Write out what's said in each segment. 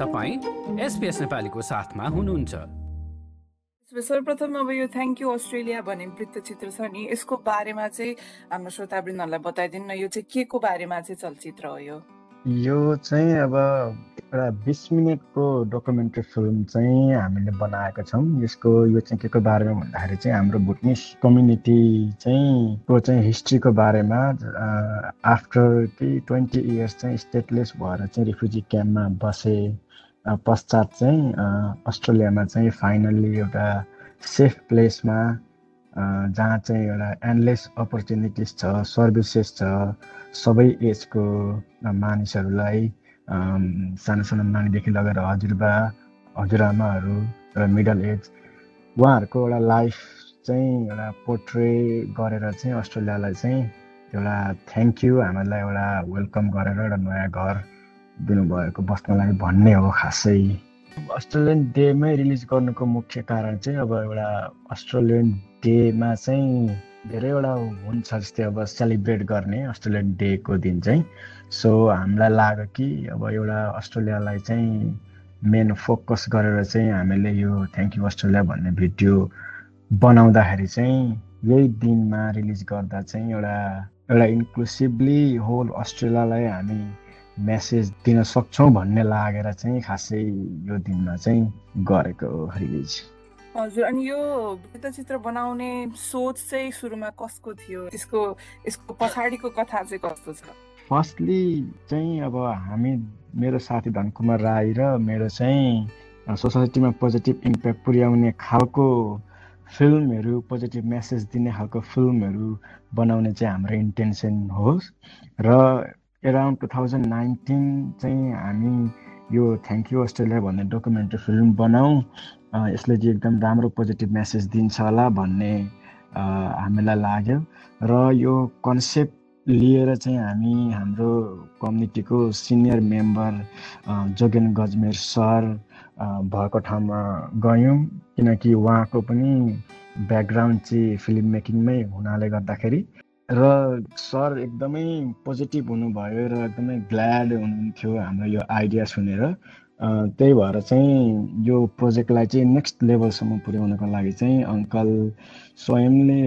तपाईँ एसपिएस नेपालीको साथमा हुनुहुन्छ। सर्वप्रथम अब यो थ्याङ्क यू अस्ट्रेलिया भन्ने वृत्तचित्र छ नि यसको बारेमा चाहिँ हाम्रो श्रोतावृन्दहरूलाई बताइदिनु न यो चाहिँ के को बारेमा चाहिँ चलचित्र हो यो? यो चाहिँ अब एउटा बिस मिनटको डकुमेन्ट्री फिल्म चाहिँ हामीले बनाएको छौँ। यसको यो चाहिँ के को बारेमा भन्दाखेरि चाहिँ हाम्रो भुटनिस कम्युनिटी चाहिँ को चाहिँ हिस्ट्रीको बारेमा आफ्टर कि ट्वेन्टी इयर्स चाहिँ स्टेटलेस भएर चाहिँ रिफ्युजी क्याम्पमा बसे। पश्चात चाहिँ अस्ट्रेलियामा चाहिँ फाइनल्ली एउटा सेफ प्लेसमा जहाँ चाहिँ एउटा एन्डलेस अपर्च्युनिटिज छ सर्भिसेस छ सबै एजको मानिसहरूलाई सानो सानो नानीदेखि लगेर हजुरबा हजुरआमाहरू र मिडल एज उहाँहरूको एउटा लाइफ चाहिँ एउटा पोर्ट्रे गरेर चाहिँ अस्ट्रेलियालाई चाहिँ एउटा थ्याङ्क यू हामीलाई एउटा वेलकम गरेर एउटा नयाँ घर दिनुभएको बस्नलाई भन्ने हो खासै। अस्ट्रेलियन डेमै रिलिज गर्नुको मुख्य कारण चाहिँ अब एउटा अस्ट्रेलियन डेमा चाहिँ धेरैवटा हुन्छ जस्तै अब सेलिब्रेट गर्ने अस्ट्रेलियन डेको दिन चाहिँ। सो हामीलाई लाग्यो कि अब एउटा अस्ट्रेलियालाई चाहिँ मेन फोकस गरेर चाहिँ हामीले यो थ्याङ्क यू अस्ट्रेलिया भन्ने भिडियो बनाउँदाखेरि चाहिँ यही दिनमा रिलिज गर्दा चाहिँ एउटा एउटा इन्क्लुसिभली होल अस्ट्रेलियालाई हामी मेसेज दिन सक्छौँ भन्ने लागेर चाहिँ खासै यो दिनमा चाहिँ गरेको रिलिज हजुर अनि यो वृत्तचित्र बनाउने सोच चाहिँ सुरुमा कसको थियो? त्यसको यसको पछाडिको कथा चाहिँ कस्तो छ? फर्स्टली चाहिँ अब हामी मेरो साथी धनकुमार राई र मेरो चाहिँ सोसाइटीमा पोजिटिभ इम्प्याक्ट पुर्याउने खालको फिल्महरू पोजिटिभ मेसेज दिने खालको फिल्महरू बनाउने चाहिँ हाम्रो इन्टेन्सन होस्। र एराउन्ड टु थाउजन्ड नाइन्टिन चाहिँ हामी यो थ्याङ्क यू अस्ट्रेलिया भन्ने डकुमेन्ट्री फिल्म बनाऊँ। यसले चाहिँ एकदम राम्रो पोजिटिभ मेसेज दिन्छ होला भन्ने हामीलाई लाग्यो। र यो कन्सेप्ट लिएर चाहिँ हामी हाम्रो कम्युनिटीको senior member Jogen Gajmer sir भएको ठाउँमा गयौँ। किनकि उहाँको पनि ब्याकग्राउन्ड चाहिँ फिल्म मेकिङमै हुनाले गर्दाखेरि र सर एकदमै पोजिटिभ हुनुभयो र एकदमै ग्ल्याड हुनुहुन्थ्यो हाम्रो यो आइडिया सुनेर। त्यही भएर चाहिँ यो प्रोजेक्टलाई चाहिँ नेक्स्ट लेभलसम्म पुर्याउनको लागि चाहिँ अङ्कल स्वयंले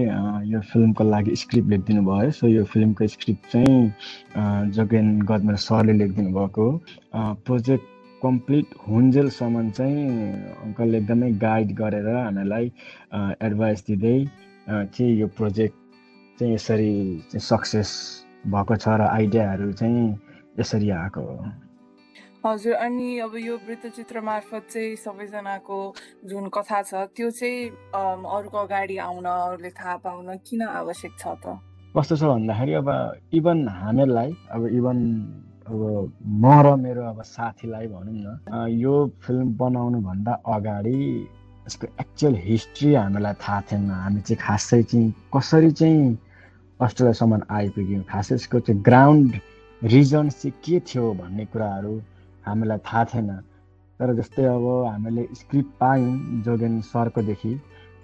यो फिल्मको लागि स्क्रिप्ट लेखिदिनु भयो। सो यो फिल्मको स्क्रिप्ट चाहिँ जोगेन गजमेर सरले लेखिदिनु भएको प्रोजेक्ट कम्प्लिट हुन्जेलसम्म चाहिँ अङ्कलले एकदमै गाइड गरेर हामीलाई एडभाइस दिँदै चाहिँ यो प्रोजेक्ट चाहिँ यसरी सक्सेस भएको छ र आइडियाहरू चाहिँ यसरी आएको हो। हजुर अनि अब यो वृत्तचित्र मार्फत चाहिँ सबैजनाको जुन कथा छ त्यो चाहिँ अरूको अगाडि आउन अरूले थाहा पाउन किन आवश्यक छ त? कस्तो छ भन्दाखेरि अब इभन हामीहरूलाई अब इभन अब म र मेरो अब साथीलाई भनौँ न यो फिल्म बनाउनुभन्दा अगाडि यसको एक्चुअल हिस्ट्री हामीलाई थाहा थिएन। हामी चाहिँ खासै चाहिँ कसरी चाहिँ अस्ट्रेलियासम्म आइपुग्यौँ। खासै यसको चाहिँ ग्राउन्ड रिजन चाहिँ के थियो भन्ने कुराहरू हामीलाई थाहा थिएन। तर जस्तै अब हामीले स्क्रिप्ट पायौँ जोगेन सरकोदेखि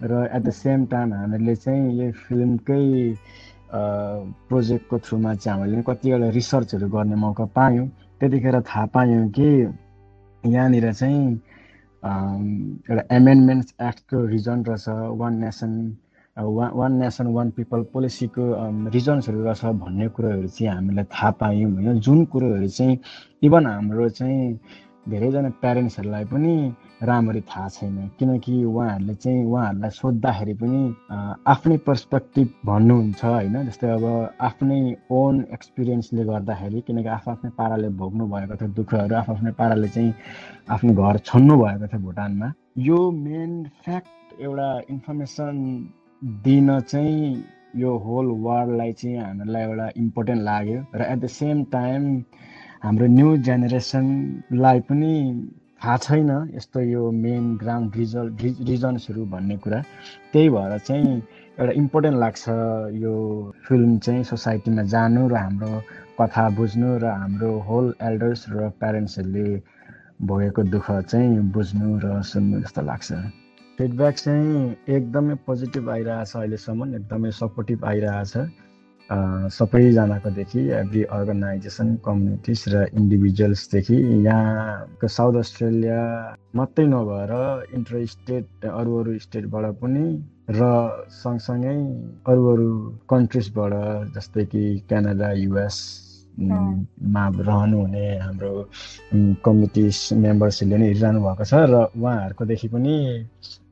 र एट द सेम टाइम हामीले चाहिँ यो फिल्मकै प्रोजेक्टको थ्रुमा चाहिँ हामीले कतिवटा रिसर्चहरू गर्ने मौका पायौँ। त्यतिखेर थाहा पायौँ कि यहाँनिर चाहिँ एउटा एमेन्डमेन्ट्स एक्टको रिजन रहेछ। One nation one one nation one people पोलिसीको रिजन्सहरू रहेछ भन्ने कुरोहरू चाहिँ हामीलाई थाहा पायौँ होइन। जुन कुरोहरू चाहिँ इभन हाम्रो चाहिँ धेरैजना प्यारेन्ट्सहरूलाई पनि राम्ररी थाहा छैन। किनकि उहाँहरूले चाहिँ उहाँहरूलाई सोद्धाखेरि पनि आफ्नै पर्सपेक्टिभ भन्नुहुन्छ होइन। जस्तै अब आफ्नै ओन एक्सपिरियन्सले गर्दाखेरि किनकि आफ आफ्नै पाराले भोग्नु भएको थियो दुःखहरू आफ आफ्नै पाराले चाहिँ आफ्नो घर छोड्नु भएको थियो भुटानमा। यो मेन फ्याक्ट एउटा इन्फर्मेसन दिन चाहिँ यो होल वर्ल्डलाई चाहिँ हामीलाई एउटा इम्पोर्टेन्ट लाग्यो र एट द सेम टाइम हाम्रो न्यू जेनेरेसनलाई पनि थाहा छैन यस्तो यो मेन ग्राउन्ड रिजल्ट रिजन्सहरू भन्ने कुरा। त्यही भएर चाहिँ एउटा इम्पोर्टेन्ट लाग्छ यो फिल्म चाहिँ सोसाइटीमा जानु र हाम्रो कथा बुझ्नु र हाम्रो होल एल्डर्स र प्यारेन्ट्सहरूले भोगेको दुःख चाहिँ बुझ्नु र सुन्नु जस्तो लाग्छ। फिडब्याक चाहिँ एकदमै पोजिटिभ आइरहेछ अहिलेसम्म एकदमै सपोर्टिभ आइरहेछ। सबैजनाकोदेखि एभ्री अर्गनाइजेसन कम्युनिटिज र इन्डिभिजुअल्सदेखि यहाँको साउथ अस्ट्रेलिया मात्रै नभएर इन्टर स्टेट अरू अरू स्टेटबाट पनि र सँगसँगै अरू अरू कन्ट्रिजबाट जस्तै कि क्यानाडा युएस मा रहनुहुने हाम्रो कमिटी मेम्बर्सहरूले नै हेरिरहनु भएको छ र उहाँहरूकोदेखि पनि